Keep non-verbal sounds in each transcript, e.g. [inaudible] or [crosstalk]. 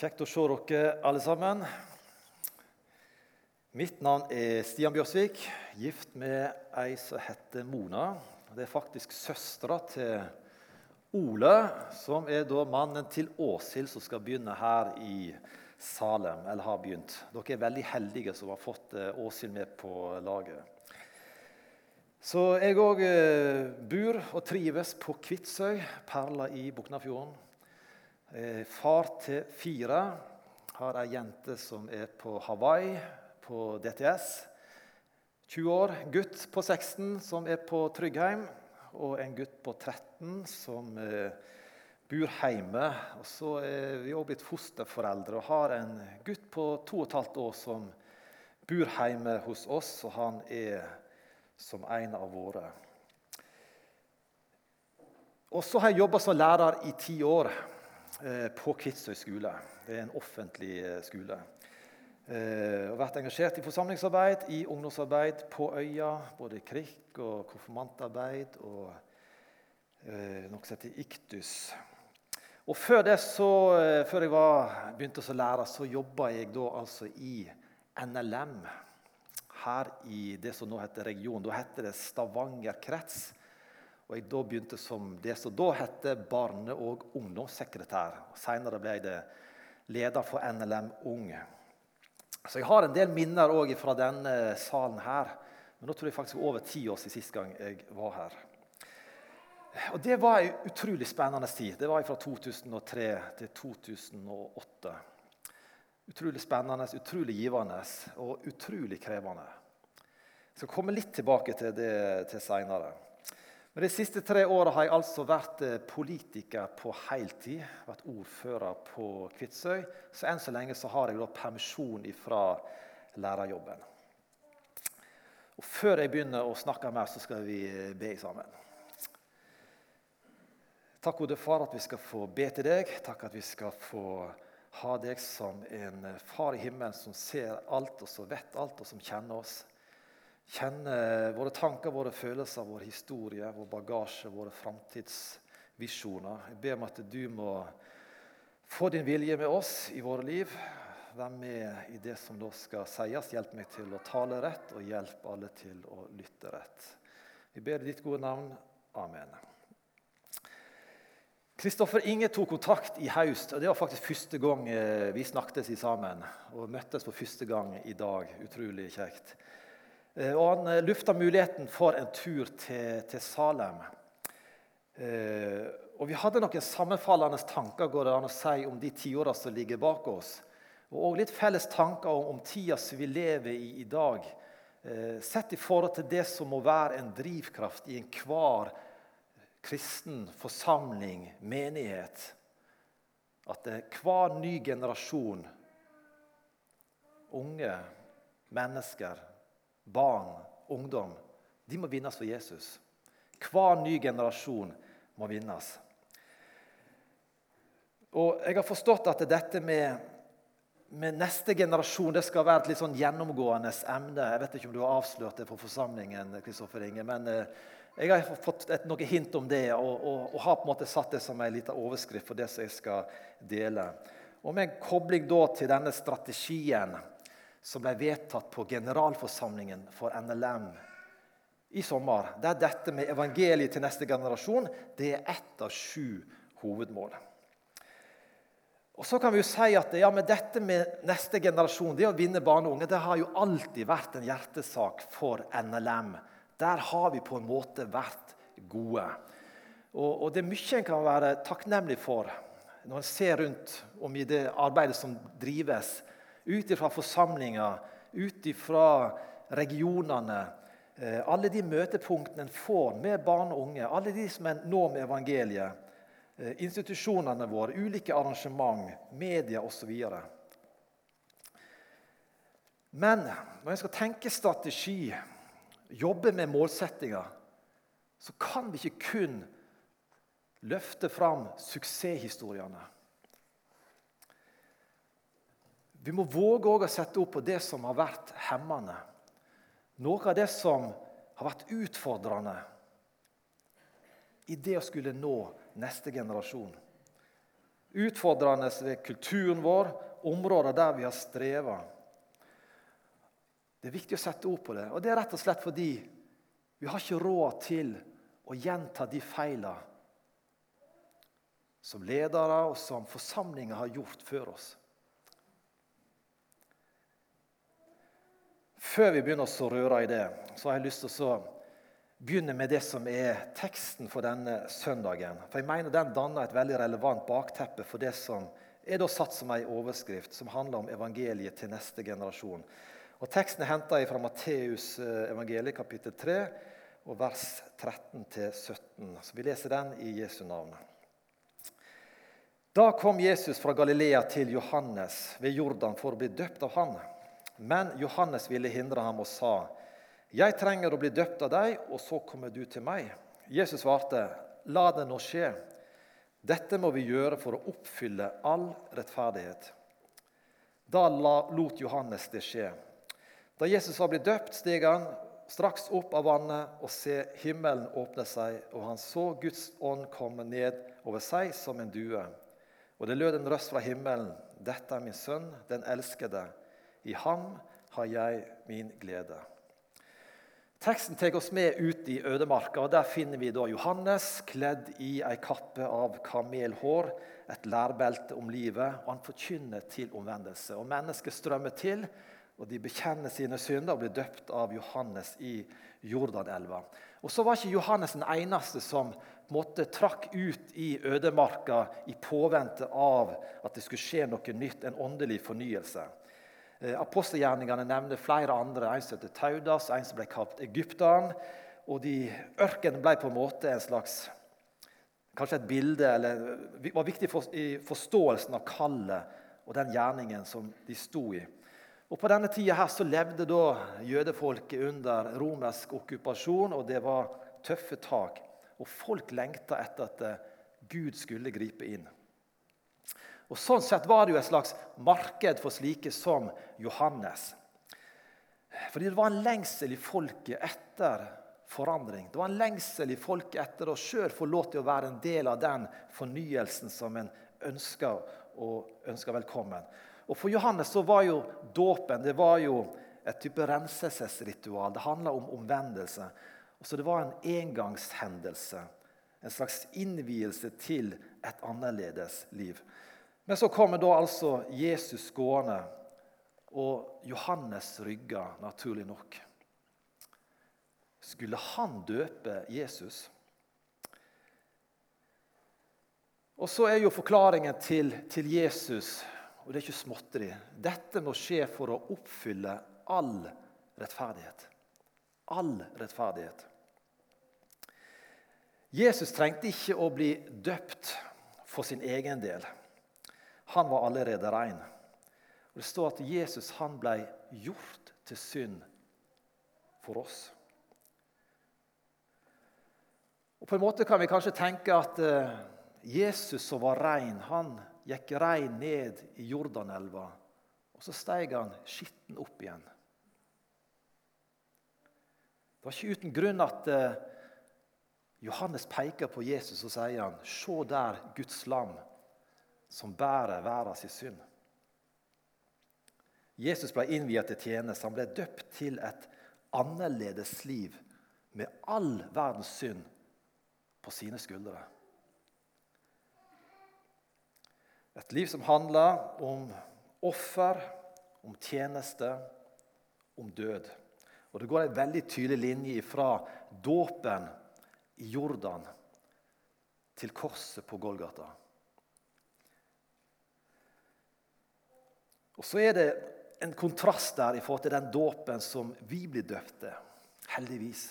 Kjekt å se dere alle sammen. Mitt navn er Stian Bjørsvik, gift med ei som heter Mona. Det er faktisk søstera til Ole, som er da mannen til Åshild, som skal begynne her i Salem. eller har begynt. Dere er veldig heldige som har fått eh, Åshild med på laget. Så jeg òg eh, bor og trives på Kvitsøy, perla i Buknafjorden. Eh, far til fire har ei jente som er på Hawaii, på DTS. 20 år. Gutt på 16 som er på Tryggheim. Og en gutt på 13 som eh, bor hjemme. Og så er vi òg blitt fosterforeldre og har en gutt på 2 12 år som bor hjemme hos oss, og han er som en av våre. Og så har jeg jobba som lærer i ti år. Eh, på Kvitsøy skole. Det er en offentlig eh, skole. Jeg har vært engasjert i forsamlingsarbeid, i ungdomsarbeid på øya. Både krikk og konfirmantarbeid og eh, noe som heter Iktus. Og Før så, før jeg var, begynte å lære, så jobba jeg da altså i NLM. Her i det som nå heter region. Da heter det Stavanger krets. Og jeg da begynte som det som da het barne- og ungdomssekretær. Senere ble jeg det leder for NLM Ung. Så jeg har en del minner òg fra denne salen her. Men nå tror jeg faktisk over ti år siden sist gang jeg var her. Og Det var en utrolig spennende tid. Det var fra 2003 til 2008. Utrolig spennende, utrolig givende og utrolig krevende. Jeg skal komme litt tilbake til det til seinere. Men De siste tre åra har jeg altså vært eh, politiker på heltid. Vært ordfører på Kvitsøy. Så enn så lenge så har jeg da permisjon fra lærerjobben. Og Før jeg begynner å snakke mer, så skal vi eh, be sammen. Takk, gode far, at vi skal få be til deg. Takk at vi skal få ha deg som en eh, far i himmelen som ser alt, og som vet alt, og som kjenner oss kjenne våre tanker, våre følelser, vår historie, vår bagasje, våre framtidsvisjoner. Jeg ber om at du må få din vilje med oss i våre liv. Vær med i det som da skal sies. Hjelp meg til å tale rett, og hjelp alle til å lytte rett. Vi ber i ditt gode navn. Amen. Kristoffer Inge tok kontakt i høst. og Det var faktisk første gang eh, vi snakket sammen. Og møttes for første gang i dag. Utrolig kjekt. Eh, og han eh, lufta muligheten for en tur til, til Salem. Eh, og Vi hadde noen sammenfallende tanker går det an å si, om de tiåra som ligger bak oss. Og litt felles tanker om, om tida som vi lever i i dag. Sett i forhold til det som må være en drivkraft i enhver kristen forsamling, menighet. At hver ny generasjon, unge mennesker, barn, ungdom, de må vinnes for Jesus. Hver ny generasjon må vinnes. Og Jeg har forstått at dette med, med neste generasjon det skal være et litt sånn gjennomgående emne. Jeg vet ikke om du har avslørt det for forsamlingen, Kristoffer Inge, men eh, jeg har fått et, noe hint om det og, og, og, har på en måte satt det som en liten overskrift for det som jeg skal dele. Og Med en kobling da til denne strategien som ble vedtatt på generalforsamlingen for NLM i sommer, der dette med evangeliet til neste generasjon det er ett av sju hovedmål. Og så kan vi jo si at ja, men Dette med neste generasjon, det å vinne barn og unge, det har jo alltid vært en hjertesak for NLM. Der har vi på en måte vært gode. Og, og Det er mye en kan være takknemlig for når en ser rundt om i det arbeidet som drives ut ifra forsamlinger, ut ifra regionene. Eh, alle de møtepunktene en får med barn og unge, alle de som en når med evangeliet. Eh, institusjonene våre, ulike arrangement, media osv. Men når en skal tenke strategi, jobbe med målsettinger, så kan vi ikke kun løfte fram suksesshistoriene. Vi må våge å sette opp på det som har vært hemmende. Noe av det som har vært utfordrende i det å skulle nå neste generasjon. Utfordrende ved kulturen vår, områder der vi har streva. Det er viktig å sette ord på det. Og det er rett og slett fordi vi har ikke råd til å gjenta de feilene som ledere og som forsamlinger har gjort før oss. Før vi begynner å røre i det, så har jeg lyst til å begynne med det som er teksten for denne søndagen. For jeg mener Den danner et veldig relevant bakteppe for det som er da satt som en overskrift, som handler om evangeliet til neste generasjon. Og Teksten er henta fra Matteus eh, evangeliet kapittel 3 og vers 13-17. Så Vi leser den i Jesu navn. Da kom Jesus fra Galilea til Johannes ved Jordan for å bli døpt av han. Men Johannes ville hindre ham og sa, 'Jeg trenger å bli døpt av deg, og så kommer du til meg.' Jesus svarte, 'La det nå skje. Dette må vi gjøre for å oppfylle all rettferdighet.' Da lot Johannes det skje. Da Jesus var blitt døpt, steg han straks opp av vannet, og se, himmelen åpne seg, og han så Guds ånd komme ned over seg som en due. Og det lød en røst fra himmelen, 'Dette er min sønn, den elskede. I ham har jeg min glede.' Teksten tar oss med ut i ødemarka. og Der finner vi da Johannes kledd i ei kappe av kamelhår, et lærbelte om livet, og han forkynner til omvendelse. Og Mennesket strømmer til og de bekjenner sine synder og blir døpt av Johannes i Jordanelva. Og så var ikke Johannes den eneste som måtte trakk ut i ødemarka i påvente av at det skulle skje noe nytt, en åndelig fornyelse. Eh, apostelgjerningene nevner flere andre, en som heter Taudas, en som ble kalt Egypteren. Og de, Ørkenen ble på en måte en slags kanskje et bilde, eller var viktig for, i forståelsen av kallet og den gjerningen som de sto i. Og På denne tida her så levde da jødefolket under romersk okkupasjon, og det var tøffe tak. Og folk lengta etter at eh, Gud skulle gripe inn. Og Sånn sett var det jo et slags marked for slike som Johannes. Fordi det var en lengsel i folket etter forandring. Det var en lengsel i folket etter å sjøl få lov til å være en del av den fornyelsen som en ønsker, og ønsker velkommen. Og For Johannes så var jo dåpen det var jo et type renselsesritual. Det handla om omvendelse. Og så Det var en engangshendelse. En slags innvielse til et annerledes liv. Men så kommer da altså Jesus gående, og Johannes rygger, naturlig nok. Skulle han døpe Jesus? Og så er jo forklaringen til, til Jesus og det er ikke småtteri. Dette må skje for å oppfylle all rettferdighet. All rettferdighet. Jesus trengte ikke å bli døpt for sin egen del. Han var allerede rein. Det står at Jesus han ble gjort til synd for oss. Og På en måte kan vi kanskje tenke at eh, Jesus som var rein, han gikk rein ned i Jordanelva, og så steg han skitten opp igjen. Det var ikke uten grunn at eh, Johannes peker på Jesus og sier han, Se der Guds lam som bærer verdens synd. Jesus ble innviet til tjeneste. Han ble døpt til et annerledes liv med all verdens synd på sine skuldre. Et liv som handler om offer, om tjeneste, om død. Og Det går en veldig tydelig linje fra dåpen i Jordan til korset på Golgata. Og Så er det en kontrast der i forhold til den dåpen som vi blir døpte. Heldigvis.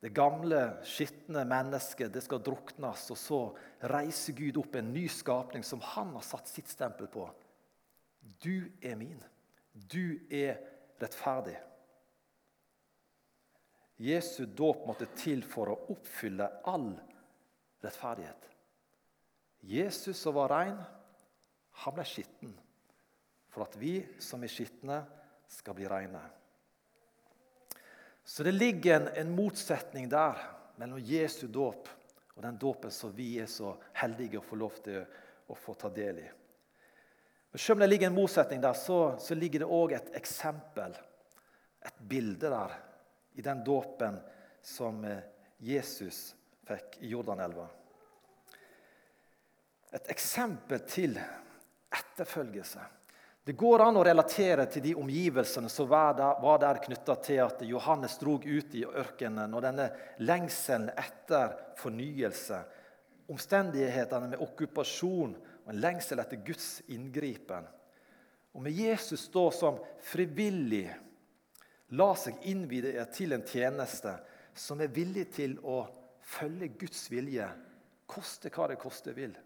Det gamle, skitne mennesket det skal druknes, og så reiser Gud opp en ny skapning som han har satt sitt stempel på. Du er min. Du er rettferdig. Jesu dåp måtte til for å oppfylle all rettferdighet. Jesus som var rein, han ble skitten for at vi som er skitne, skal bli reine. Så det ligger en, en motsetning der mellom Jesu dåp Og den dåpen som vi er så heldige å få lov til å få ta del i. Men Selv om det ligger en motsetning der, så, så ligger det òg et eksempel, et bilde der, i den dåpen som eh, Jesus fikk i Jordanelva. Et eksempel til etterfølgelse. Det går an å relatere til de omgivelsene som var der, var der knytta til at Johannes drog ut i ørkenen, og denne lengselen etter fornyelse. Omstendighetene med okkupasjon og en lengsel etter Guds inngripen. Og med Jesus da som frivillig la seg innvie til en tjeneste som er villig til å følge Guds vilje, koste hva det koste vil.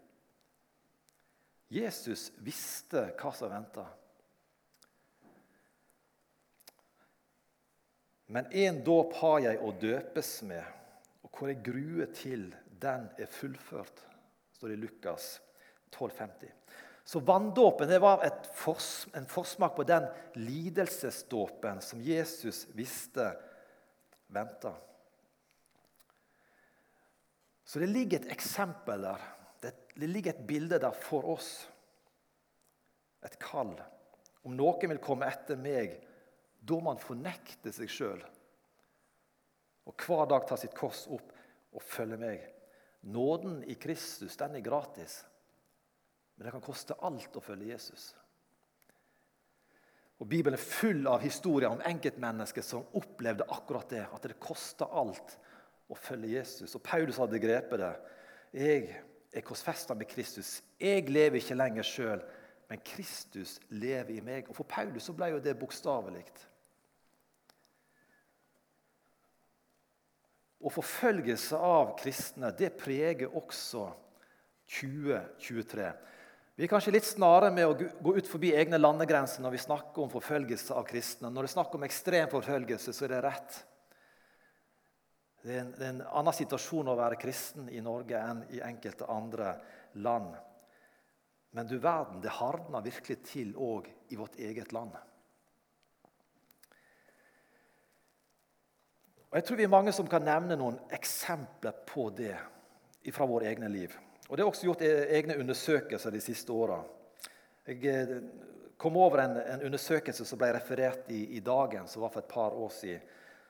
Jesus visste hva som venta. Men én dåp har jeg å døpes med, og hvor jeg gruer til den er fullført, står det i Lukas 12,50. Så vanndåpen var fors, en forsmak på den lidelsesdåpen som Jesus visste venta. Så det ligger et eksempel der det ligger et bilde der for oss. Et kall. Om noen vil komme etter meg, da må han fornekte seg sjøl. Og hver dag ta sitt kors opp og følge meg. Nåden i Kristus den er gratis, men det kan koste alt å følge Jesus. Og Bibelen er full av historier om enkeltmennesker som opplevde akkurat det. At det kosta alt å følge Jesus. Og Paulus hadde grepet det. Jeg er korsfesta med Kristus. Jeg lever ikke lenger sjøl, men Kristus lever i meg. Og For Paulus så ble jo det bokstavelig. Og forfølgelse av kristne det preger også 2023. Vi er kanskje litt snare med å gå ut forbi egne landegrenser når vi snakker om forfølgelse av kristne. Når det er snakk om ekstrem forfølgelse, så er det rett. Det er, en, det er en annen situasjon å være kristen i Norge enn i enkelte andre land. Men du verden, det hardner virkelig til òg i vårt eget land. Og Jeg tror vi er mange som kan nevne noen eksempler på det fra våre egne liv. Og Det er også gjort e-, egne undersøkelser de siste åra. Jeg eh, kom over en, en, undersøkelse som ble referert i, i Dagen, som var for et par år siden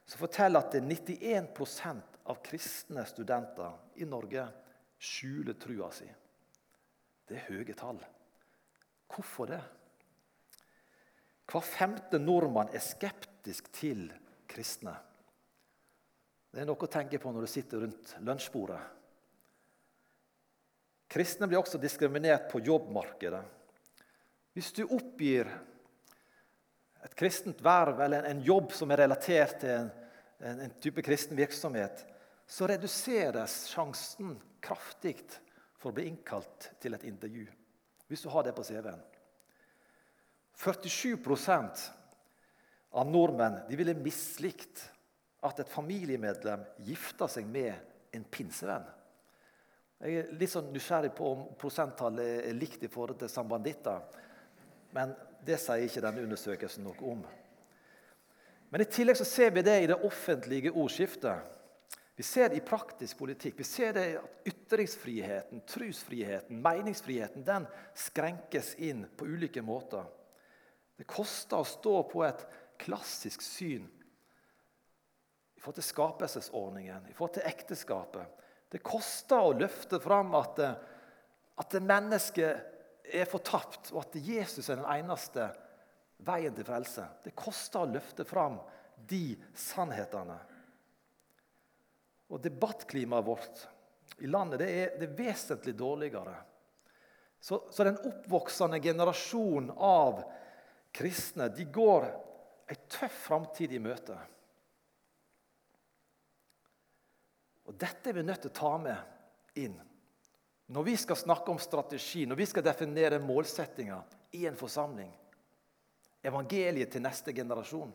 som forteller at 91% av kristne studenter i Norge skjuler trua si. Det er høye tall. Hvorfor det? Hver femte nordmann er skeptisk til kristne. Det er noe å tenke på når du sitter rundt lunsjbordet. Kristne blir også diskriminert på jobbmarkedet. Hvis du oppgir et kristent verv eller en jobb som er relatert til en en, type kristen virksomhet, så reduseres sjansen kraftig for å bli innkalt til et intervju. Hvis du har det på CV-en. 47 av nordmenn ville mislikt at et familiemedlem gifta seg med en pinsevenn. Jeg er litt sånn nysgjerrig på om prosenttallet er likt i forhold til sambanditter. Men det sier ikke denne undersøkelsen noe om. Men i tillegg så ser vi det i det offentlige ordskiftet. Vi ser det i praktisk politikk. Vi ser det at ytringsfriheten, trosfriheten, meningsfriheten den skrenkes inn på ulike måter. Det koster å stå på et klassisk syn i forhold til skapelsesordningen, i forhold til ekteskapet. Det koster å løfte fram at, at mennesket er fortapt, og at Jesus er den eneste veien til frelse. Det koster å løfte fram de sannhetene. Og debattklimaet vårt i landet det er, det er vesentlig dårligere. Så, så, den oppvoksende generasjonen av kristne de går ei tøff framtid i møte. Og Dette er vi nødt til å ta med inn når vi skal snakke om strategi, når vi skal definere målsettinger i en forsamling evangeliet til neste generasjon.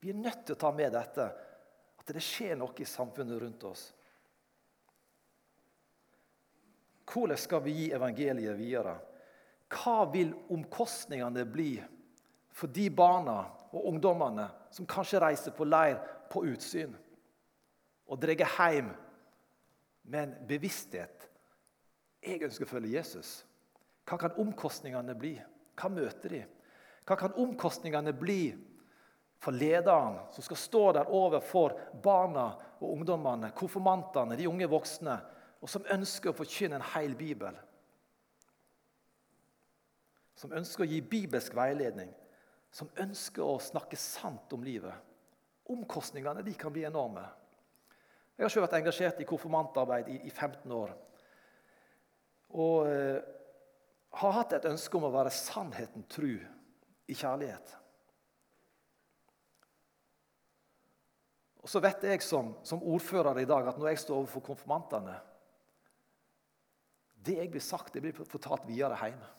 Vi er nødt til å ta med dette, at det skjer noe i samfunnet rundt oss. Hvordan skal vi gi evangeliet videre? Hva vil omkostningene bli for de barna og ungdommene som kanskje reiser på leir på utsyn og drar hjem med en bevissthet. Jeg ønsker å følge Jesus. Hva kan omkostningene bli? Hva møter de? Hva kan omkostningene bli for lederen som skal stå der overfor barna og ungdommene, konfirmantene, de unge voksne, og som ønsker å forkynne en hel bibel? Som ønsker å gi bibelsk veiledning, som ønsker å snakke sant om livet. Omkostningene de kan bli enorme. Jeg har selv vært engasjert i konfirmantarbeid i, i 15 år. Og eh, har hatt et ønske om å være sannheten tru i kjærlighet. Og så vet jeg som, som, ordfører i dag at når jeg står overfor konfirmantene Det jeg blir sagt, det blir fortalt videre hjemme.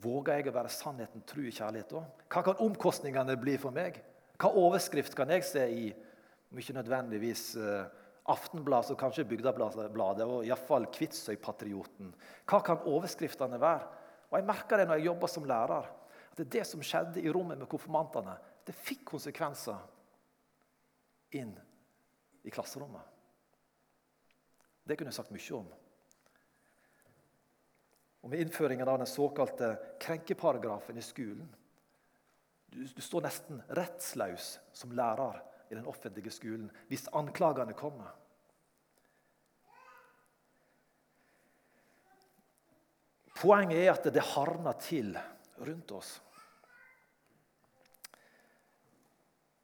Våger jeg å være sannheten tru i kjærlighet da? Hva kan omkostningene bli for meg? Hva overskrift kan jeg se i om ikke nødvendigvis uh, Aftenbladet og kanskje Bygdabladet og iallfall Kvitsøypatrioten. Hva kan overskriftene være? Og Jeg merker det når jeg jobber som lærer. at det, det som skjedde i rommet med konfirmantene, det fikk konsekvenser inn i klasserommet. Det kunne jeg sagt mye om. Og Med innføringen av den såkalte krenkeparagrafen i skolen du, du står nesten rettsløs som lærer i den offentlige skolen hvis anklagene kommer. Poenget er at det hardner til rundt oss.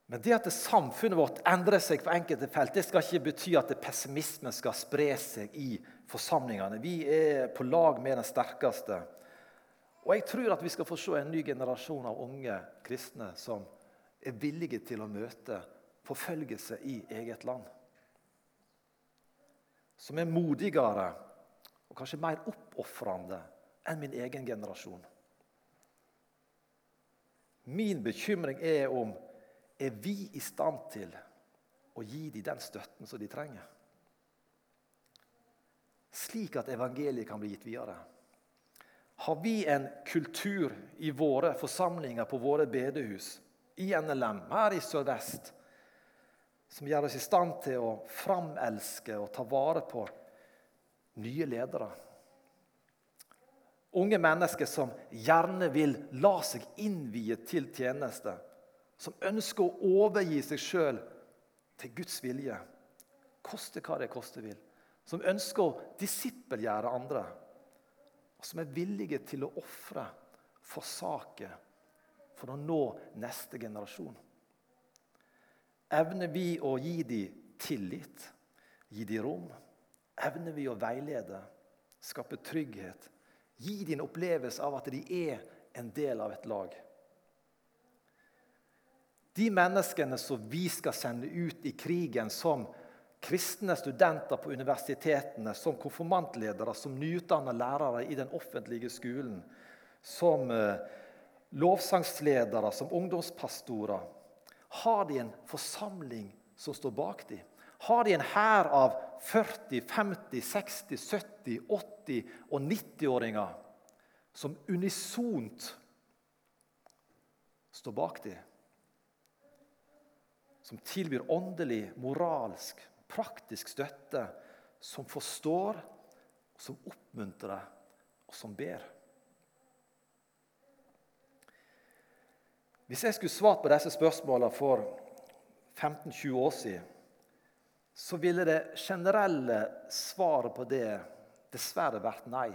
Men det at samfunnet vårt endrer seg på enkelte felt, det skal ikke bety at pessimismen skal spre seg i forsamlingene. Vi er på lag med den sterkeste. Og jeg tror at vi skal få se en ny generasjon av unge kristne som er villige til å møte forfølgelse i eget land. Som er modigere og kanskje mer oppofrende enn min egen generasjon. Min bekymring er om er vi i stand til å gi dem den støtten som de trenger. Slik at evangeliet kan bli gitt videre. Har vi en kultur i våre forsamlinger på våre bedehus, i NLM, her i Sør-Vest, som gjør oss i stand til å framelske og ta vare på nye ledere. Unge mennesker som gjerne vil la seg innvie til tjeneste. Som ønsker å overgi seg sjøl til Guds vilje, koste hva det koste vil. Som ønsker å disippelgjøre andre. Og som er villige til å ofre, forsake, for å nå neste generasjon. Evner vi å gi dem tillit, gi dem rom? Evner vi å veilede, skape trygghet? Gi dem en opplevelse av at de er en del av et lag? De menneskene som vi skal sende ut i krigen som kristne studenter på universitetene, som konfirmantledere, som nyutdanna lærere i den offentlige skolen, som eh, lovsangsledere, som ungdomspastorer har de en forsamling som står bak dem? Har de en hær av 40, 50, 60, 70, 80 og 90-åringer som unisont står bak dem? Som tilbyr åndelig, moralsk, praktisk støtte, som forstår, som oppmuntrer og som ber. Hvis jeg skulle svart på disse spørsmålene for 15-20 år siden, så ville det generelle svaret på det dessverre vært nei.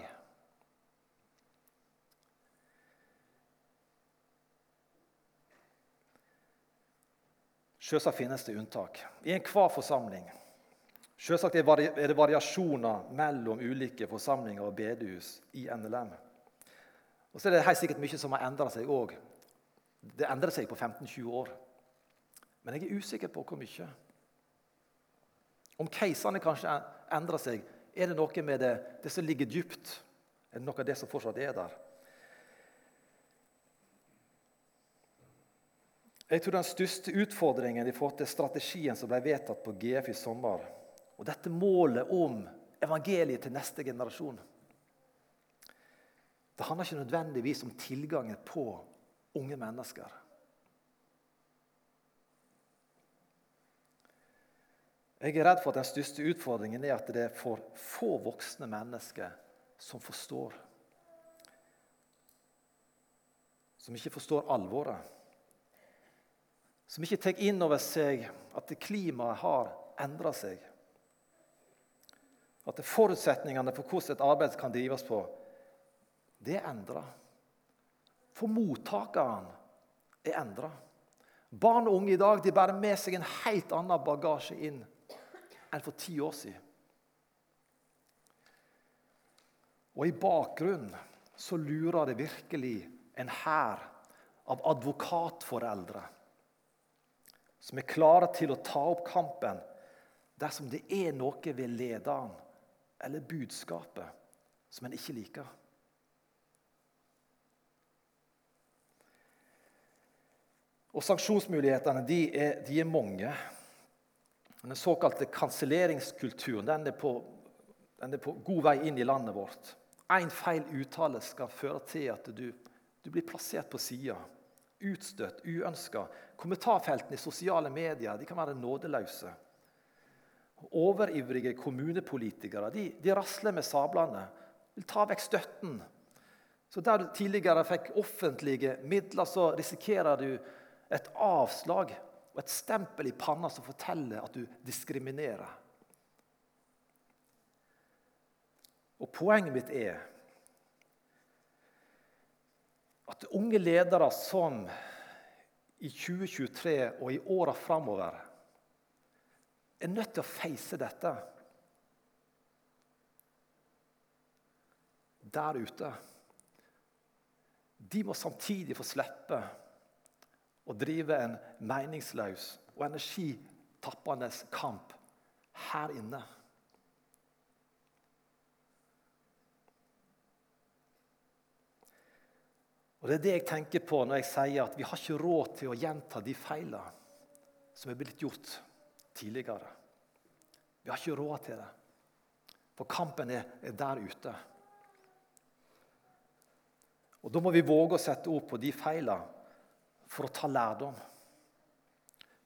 Selvsagt finnes det unntak i enhver forsamling. Selvsagt er det variasjoner mellom ulike forsamlinger og bedehus i NLM. Og så er det helt sikkert mye som har endra seg òg det endrer seg på 15-20 år. Men jeg er usikker på hvor mye. Om keiserne kanskje endrer seg, er det noe med det, det som ligger dypt? Er det noe av det som fortsatt er der? Jeg tror Den største utfordringen i forhold til strategien som ble vedtatt på GF i sommer, og dette målet om evangeliet til neste generasjon Det handler ikke nødvendigvis om tilgangen på unge mennesker. Jeg er redd for at den største utfordringen er at det er for få voksne mennesker som forstår. Som ikke forstår alvoret. Som ikke tar inn over seg at klimaet har endra seg. At forutsetningene for hvordan et arbeid kan drives på, det er endra. For mottakeren er endra. Barn og unge i dag de bærer med seg en helt annen bagasje inn enn for ti år siden. Og i bakgrunnen så lurer det virkelig en hær av advokatforeldre som er klare til å ta opp kampen dersom det er noe ved lederen eller budskapet som en ikke liker. Og Sanksjonsmulighetene de er, de er mange. Den såkalte kanselleringskulturen den er, på, den er, på, god vei inn i landet vårt. Én feil uttale skal føre til at du, du blir plassert på sida. Utstøtt, uønska. Kommentarfeltene i sosiale medier de kan være nådeløse. Overivrige kommunepolitikere de, de rasler med sablene. Vil ta vekk støtten. Så Der du tidligere fikk offentlige midler, så risikerer du et avslag og et stempel i panna som forteller at du diskriminerer. Og Poenget mitt er at unge ledere som i 2023 og i åra framover er nødt til å face dette der ute. De må samtidig få slippe å drive en meningsløs og energitappende kamp her inne. Og Det er det jeg tenker på når jeg sier at vi har ikke råd til å gjenta de feilene som er blitt gjort tidligere. Vi har ikke råd til det. For kampen er, er der ute. Og Da må vi våge å sette ord på de feilene for å ta lærdom.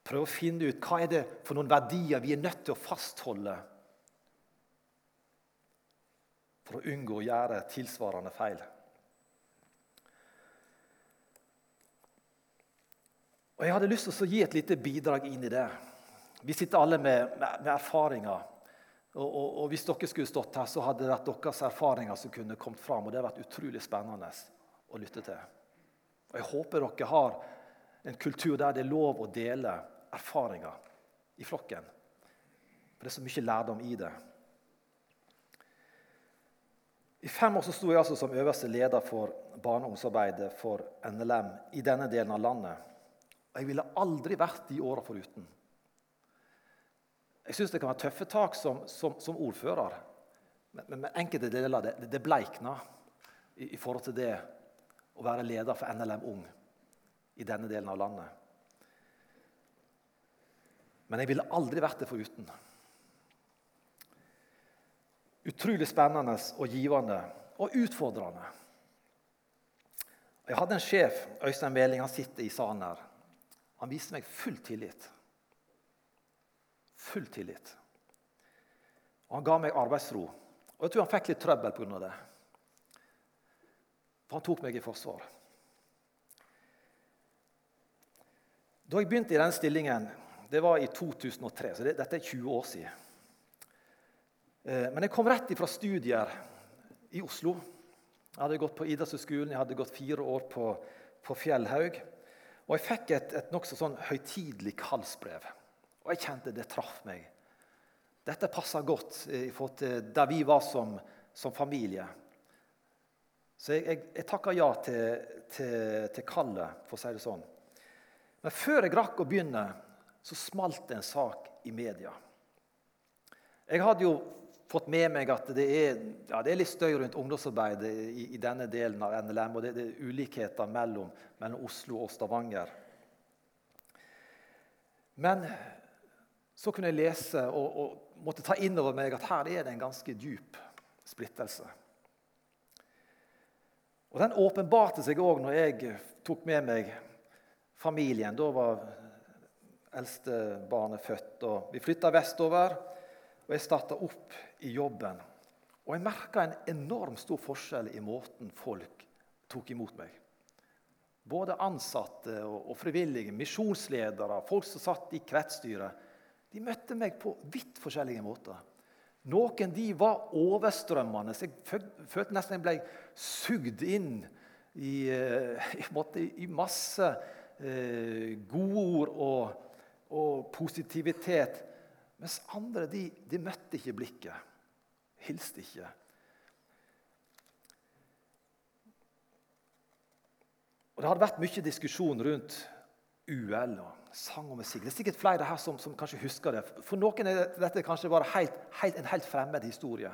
Prøve å finne ut hva er det for noen verdier vi er nødt til å fastholde for å unngå å gjøre tilsvarende feil. Og Jeg hadde lyst til å gi et lite bidrag inn i det. Vi sitter alle med, med, med erfaringer. Og, og, og, Hvis dere skulle stått her, så hadde det vært deres erfaringer som kunne kommet fram. Og det har vært utrolig spennende å lytte til. Og Jeg håper dere har en kultur der det er lov å dele erfaringer i flokken. For det er så mye lærdom i det. I fem år så sto jeg altså som øverste leder for barneomsorgsarbeidet for NLM i denne delen av landet. Og jeg ville aldri vært de åra foruten. Jeg syns det kan være tøffe tak som, som, som ordfører, men, men, men, enkelte deler det, det bleikna i, i forhold til det å være leder for NLM Ung i denne delen av landet. Men jeg ville aldri vært det foruten. Utrolig spennende og givende og utfordrende. Jeg hadde en sjef, Øystein Meling, han sitter i salen her. Han viste meg full tillit. Full tillit. Og han ga meg arbeidsro. Og jeg tror han fikk litt trøbbel pga. det. For han tok meg i forsvar. Da jeg begynte i den stillingen, det var i 2003, så det, dette er 20 år siden. Eh, men jeg kom rett fra studier i Oslo. Jeg hadde gått på idrettshøyskolen, jeg hadde gått fire år på, på Fjellhaug. Og jeg fikk et, et nokså sånn høytidelig kallsbrev. Og jeg kjente det traff meg. Dette passa godt i forhold til der vi var som, som familie. Så jeg, jeg, jeg takka ja til, til, til kallet, for å si det sånn. Men før jeg rakk å begynne, så smalt det en sak i media. Jeg hadde jo fått med meg at det er, ja, det er litt støy rundt ungdomsarbeidet i, i, denne delen av NLM, og det, det er ulikheter mellom, mellom Oslo og Stavanger. Men så kunne jeg lese og, og måtte ta inn over meg at her er det en ganske dyp splittelse. Og Den åpenbarte seg òg når jeg tok med meg familien. Da var eldste barnet født. Og vi flytta vestover, og jeg starta opp i jobben. Og jeg merka en enormt stor forskjell i måten folk tok imot meg. Både ansatte og, frivillige, misjonsledere, folk som satt i kretsstyret. De møtte meg på vidt forskjellige måter. Noen de var overstrømmende. så Jeg følte nesten jeg ble sugd inn i, eh, [laughs] i, i masse eh, godord og, og positivitet. Mens andre de, de møtte ikke blikket hilste ikke. Og Det hadde vært mye diskusjon rundt UL og sang og musikk. Det er sikkert flere her som, som kanskje husker det. For noen er dette kanskje bare helt, helt, en helt fremmed historie.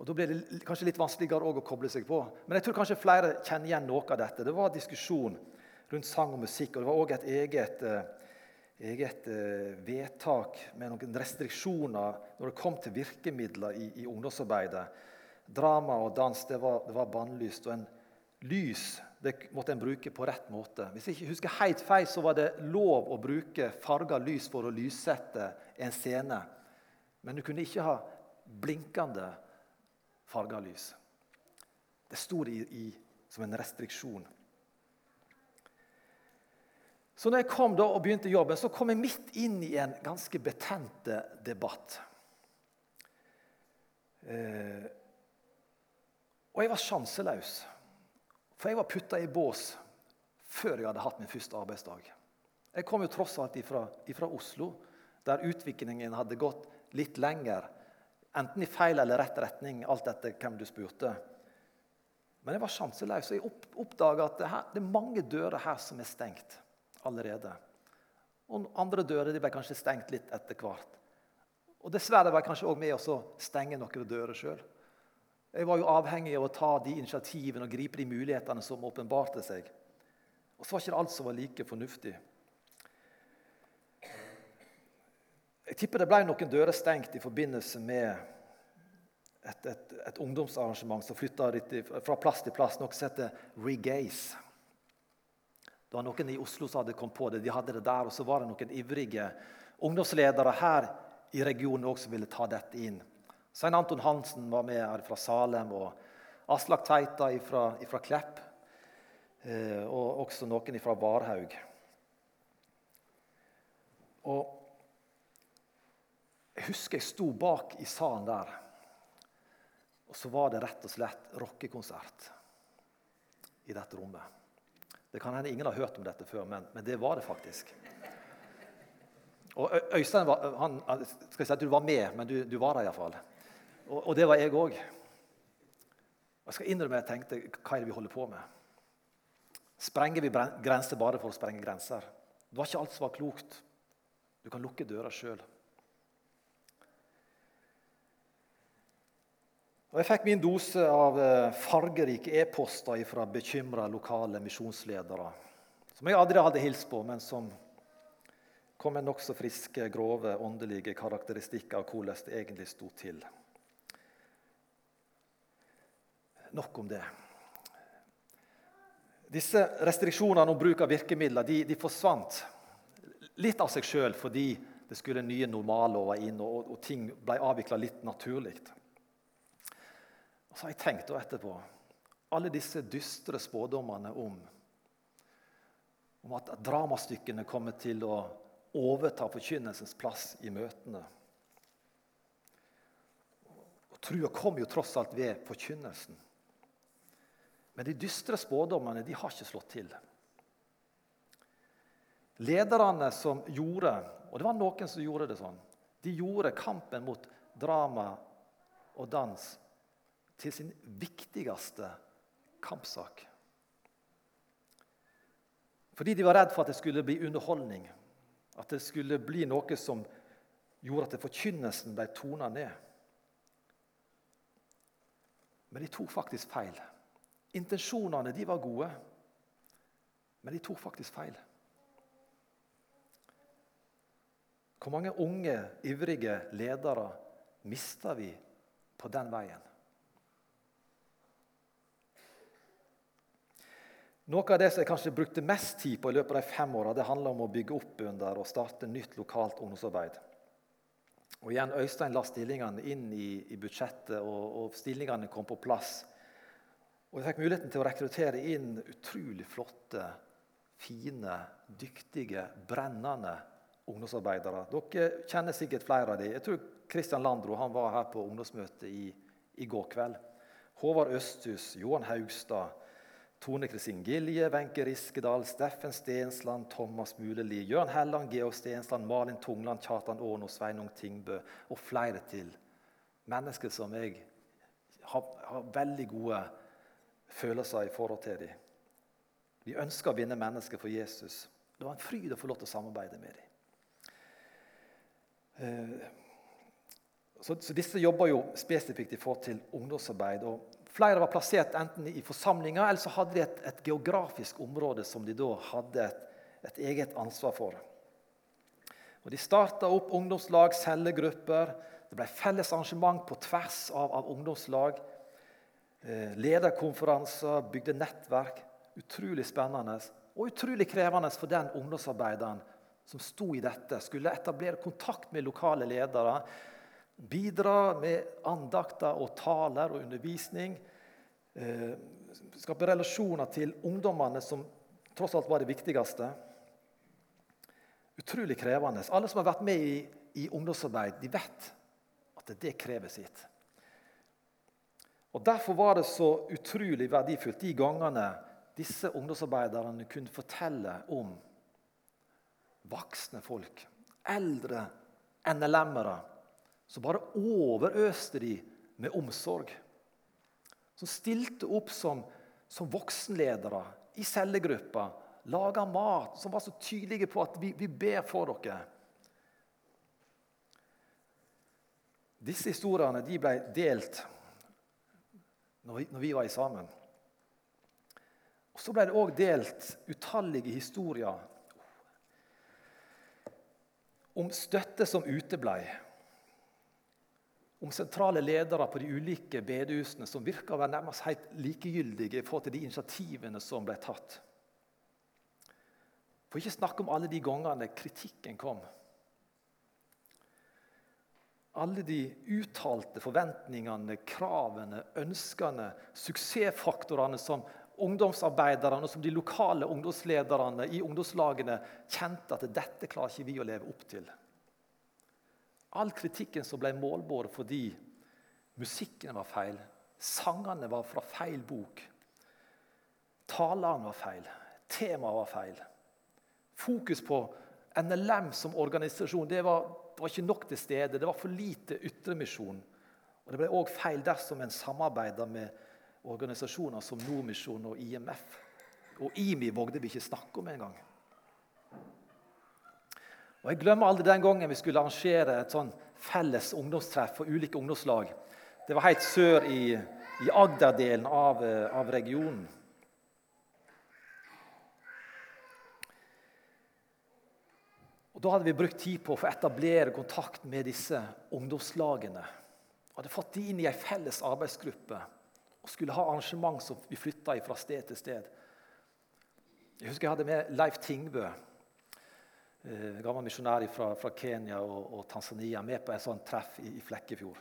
Og Da blir det kanskje litt vanskeligere å koble seg på. Men jeg tror kanskje flere kjenner igjen noe av dette. Det var diskusjon rundt sang og musikk, og det var òg et eget eh, eget eh, vedtak med noen restriksjoner når det kom til virkemidler i, i ungdomsarbeidet. Drama og dans det var, det var bannlyst. Og en lys det måtte en bruke på rett måte. Hvis jeg ikke husker helt feil, så var det lov å bruke farga lys for å lyssette en scene. Men du kunne ikke ha blinkende farga lys. Det sto i, i, som en restriksjon. Så når jeg kom da og begynte jobben, så kom jeg midt inn i en ganske betent debatt. Eh, og jeg var sjanseløs, for jeg var putta i bås før jeg hadde hatt min første arbeidsdag. Jeg kom jo tross alt ifra, ifra Oslo, der utviklingen hadde gått litt lenger. Enten i feil eller rett retning, alt etter hvem du spurte. Men jeg var sjanseløs, og jeg oppdaga at det, her, det er mange dører her som er stengt allerede. Og andre dører ble kanskje stengt litt etter hvert. Og Dessverre var jeg kanskje også med å stenge noen dører sjøl. Jeg var jo avhengig av å ta de initiativene og gripe de mulighetene som åpenbarte seg. Og så var ikke alt som var like fornuftig. Jeg tipper det ble noen dører stengt i forbindelse med et, et, et ungdomsarrangement som flytta fra plass til plass, noe som heter Regaze. Det var noen i Oslo som hadde kommet på det. De hadde det der, Og så var det noen ivrige ungdomsledere her i regionen også som ville ta dette inn. Svein Anton Hansen var med her fra Salem, og Aslak Teita fra Klepp. Eh, og også noen fra Varhaug. Og Jeg husker jeg sto bak i salen der, og så var det rett og slett rockekonsert i dette rommet. Det kan hende ingen har hørt om dette før, men, men det var det faktisk. Og Øystein var, han, skal si at du var med, men du, du var der iallfall. Og, og det var jeg òg. Jeg skal innrømme jeg tenkte hva er det vi holder på med? Sprenger vi grenser bare for å sprenge grenser? Det var ikke alt som var klokt. Du kan lukke døra sjøl. Og Jeg fikk min dose av eh, fargerike e-poster fra bekymra lokale misjonsledere. Som jeg aldri hadde hilst på, men som kom med nokså friske, grove åndelige karakteristikker av hvordan det egentlig sto til. Nok om det. Disse restriksjonene om bruk av virkemidler de, de forsvant litt av seg sjøl fordi det skulle nye normallover inn, og, og ting ble avvikla litt naturlig. Og så har jeg tenkt etterpå alle disse dystre spådommene om, om at dramastykkene kommer til å overta forkynnelsens plass i møtene. Og Trua kom jo tross alt ved forkynnelsen. Men de dystre spådommene de har ikke slått til. Lederne som gjorde og det var noen som gjorde det sånn, de gjorde kampen mot drama og dans til sin viktigste kampsak. Fordi de var redd for at det skulle bli underholdning, at det skulle bli noe som gjorde at forkynnelsen ble tona ned. Men de tok faktisk feil. Intensjonene de var gode, men de tok faktisk feil. Hvor mange unge, ivrige ledere mista vi på den veien? Noe av det som jeg kanskje brukte mest tid på i løpet av de fem åra, handler om å bygge opp under og starte nytt lokalt ungdomsarbeid. Og igjen, Øystein la stillingene inn i, i budsjettet, og, og, stillingene kom på plass. Og Jeg fikk muligheten til å rekruttere inn utrolig flotte, fine, dyktige, brennende ungdomsarbeidere. Dere kjenner sikkert flere av dem. Jeg tror Kristian Landro han var her på ungdomsmøtet i, i går kveld. Håvard Østhus, Johan Haugstad, Tone Kristin Gilje, Wenche Riskedal, Steffen Stensland, Thomas Muleli, Jørn Helland, Georg Stensland, Malin Tungland, Kjartan Aano, Sveinung Tingbø og flere til. Mennesker som jeg har, har veldig gode følelser i forhold til dem. Vi ønsker å vinne mennesker for Jesus. Det var en fryd å få lov til å samarbeide med dem. Eh, så, så disse jobber jo spesifikt i forhold til ungdomsarbeid. og Flere var plassert enten i forsamlinger eller så hadde de et, et geografisk område som de da hadde et, et eget ansvar for. Og De starta opp ungdomslag, cellegrupper. Det ble felles arrangement på tvers av, av ungdomslag. Eh, lederkonferanser, bygde nettverk. Utrolig spennende og utrolig krevende for den ungdomsarbeideren som sto i dette. Skulle etablere kontakt med lokale ledere Bidra med andakter og taler og undervisning. Eh, skape relasjoner til ungdommene, som tross alt var det viktigste. Utrolig krevende. Alle som har vært med i, i ungdomsarbeid, de vet at det krever sitt. Og Derfor var det så utrolig verdifullt de gangene disse ungdomsarbeiderne kunne fortelle om voksne folk, eldre NLM-ere så bare overøste de med omsorg. Som stilte opp som, som voksenledere i cellegruppa, laga mat, som var så tydelige på at vi, vi ber for dere. Disse historiene de ble delt når vi, når vi var sammen. Og Så ble det òg delt utallige historier om støtte som uteblei om sentrale ledere på de ulike bedehusene som virka å være nærmest helt likegyldige i forhold til de initiativene som ble tatt. For ikke snakke om alle de gangene kritikken kom. Alle de uttalte forventningene, kravene, ønskene, suksessfaktorene som ungdomsarbeiderne og som de lokale ungdomslederne i ungdomslagene kjente at dette klarer ikke vi å leve opp til. All kritikken som ble målbåret fordi musikken var feil, sangene var fra feil bok, talene var feil, temaet var feil. Fokus på NLM som organisasjon det var, det var ikke nok til stede. Det var for lite ytremisjon. Og Det ble òg feil dersom en samarbeider med organisasjoner som Nordmisjon og IMF. Og IMI vågde vi ikke snakke om engang. Og Jeg glemmer aldri den gangen vi skulle arrangere et sånn felles ungdomstreff for ulike ungdomslag. Det var helt sør i, i Agder-delen av, eh, av, regionen. Og Da hadde vi brukt tid på å få etablere kontakt med disse ungdomslagene. Hadde fått de inn i ei felles arbeidsgruppe og skulle ha arrangement som vi flytta fra sted til sted. Jeg husker jeg hadde med Leif Tingbø eh, gammel misjonær fra, fra, Kenya og, og, Tanzania med på et sånt treff i, i Flekkefjord.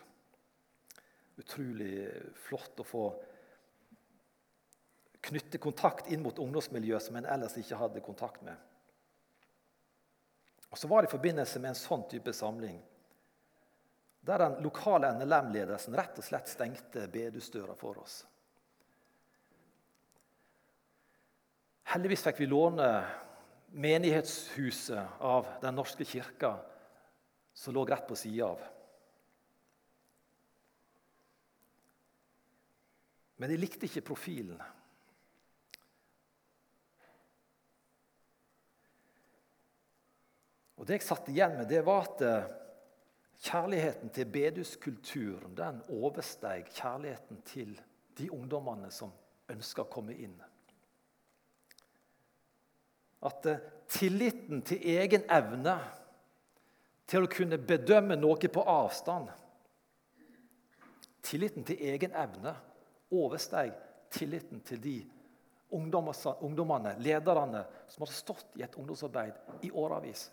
Utrolig flott å få knytte kontakt inn mot ungdomsmiljøet som en ellers ikke hadde kontakt med. Og Så var det i forbindelse med en sånn type samling der den lokale NLM-ledelsen rett og slett stengte bedusdøra for oss. Heldigvis fikk vi låne menighetshuset av Den norske kirka som lå rett på sida av. Men de likte ikke profilen. Og Det jeg satt igjen med, det var at eh, kjærligheten til beduskulturen den oversteg kjærligheten til de ungdommene som ønska å komme inn. At eh, tilliten til egen evne til å kunne bedømme noe på avstand Tilliten til egen evne oversteg tilliten til de ungdommene, lederne, som hadde stått i et ungdomsarbeid i årevis,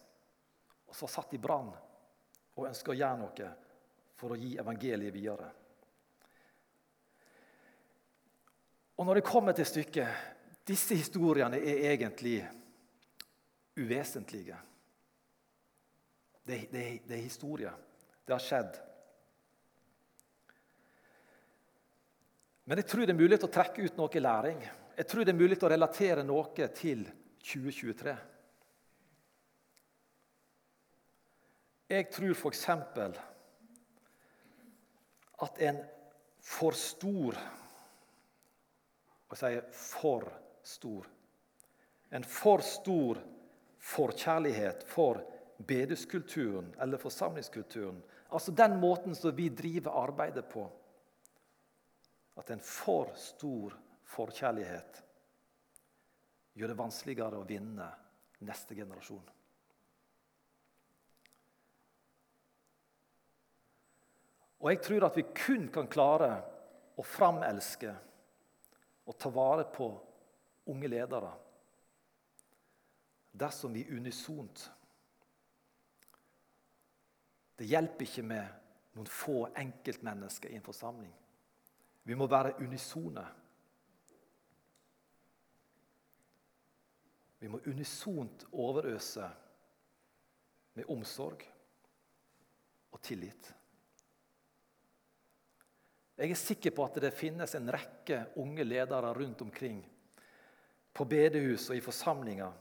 og som satt i brann og ønska å gjøre noe for å gi evangeliet videre. Og når det kommer til stykket disse historiene er egentlig uvesentlige. Det, det, det er historie. Det har skjedd. Men jeg tror det er mulig å trekke ut noe læring. Jeg tror det er mulig å relatere noe til 2023. Jeg tror f.eks. at en for stor Og jeg sier for stor En for stor forkjærlighet for bedehuskulturen eller forsamlingskulturen, altså den måten som vi driver arbeidet på. At en for stor forkjærlighet gjør det vanskeligere å vinne neste generasjon. Og jeg tror at vi kun kan klare å framelske og ta vare på unge ledere dersom vi unisont Det hjelper ikke med noen få enkeltmennesker i en forsamling. Vi må være unisone. Vi må unisont overøse med omsorg og tillit. Jeg er sikker på at det finnes en rekke unge ledere rundt omkring på bedehus og i forsamlinger.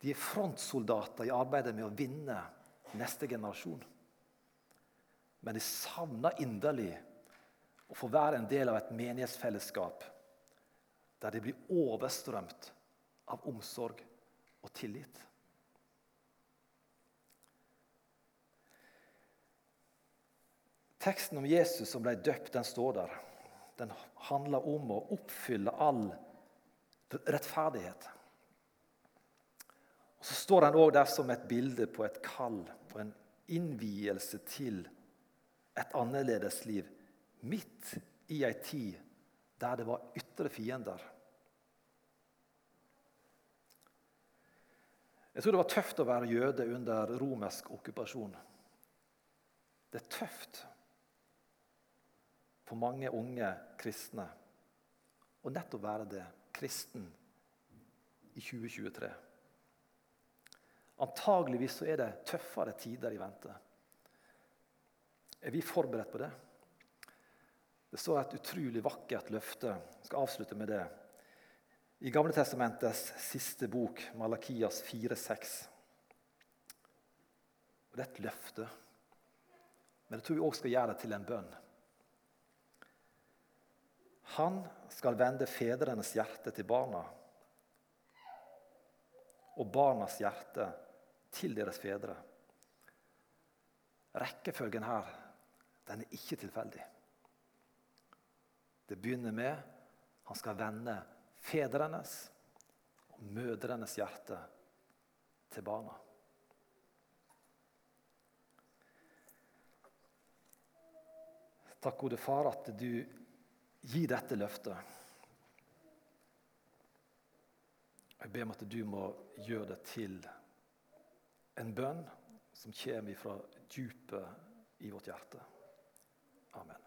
De er frontsoldater i arbeidet med å vinne neste generasjon. Men de savner inderlig å få være en del av et menighetsfellesskap der de blir overstrømt av omsorg og tillit. Teksten om Jesus som ble døpt, den står der. Den handler om å oppfylle all rettferdighet. Og Så står den òg der som et bilde på et kall og en innvielse til et annerledes liv midt i ei tid der det var ytre fiender. Jeg tror det var tøft å være jøde under romersk okkupasjon. Det er tøft for mange unge kristne å nettopp være det kristen i 2023. Antageligvis så er det tøffere tider i vente. Er vi forberedt på det? Det står et utrolig vakkert løfte. Jeg skal avslutte med det. I Gamle Testamentets siste bok, Malakias 4,6. Og Det er et løfte, men jeg tror vi òg skal gjøre det til en bønn. Han skal vende fedrenes hjerte til barna og barnas hjerte til deres fedre. Rekkefølgen her den er ikke tilfeldig. Det begynner med han skal vende fedrenes og mødrenes hjerte til barna. Takk, gode far, at du gir dette løftet. Jeg ber om at du må gjøre det til en bønn som kommer fra dypet i vårt hjerte. Amen.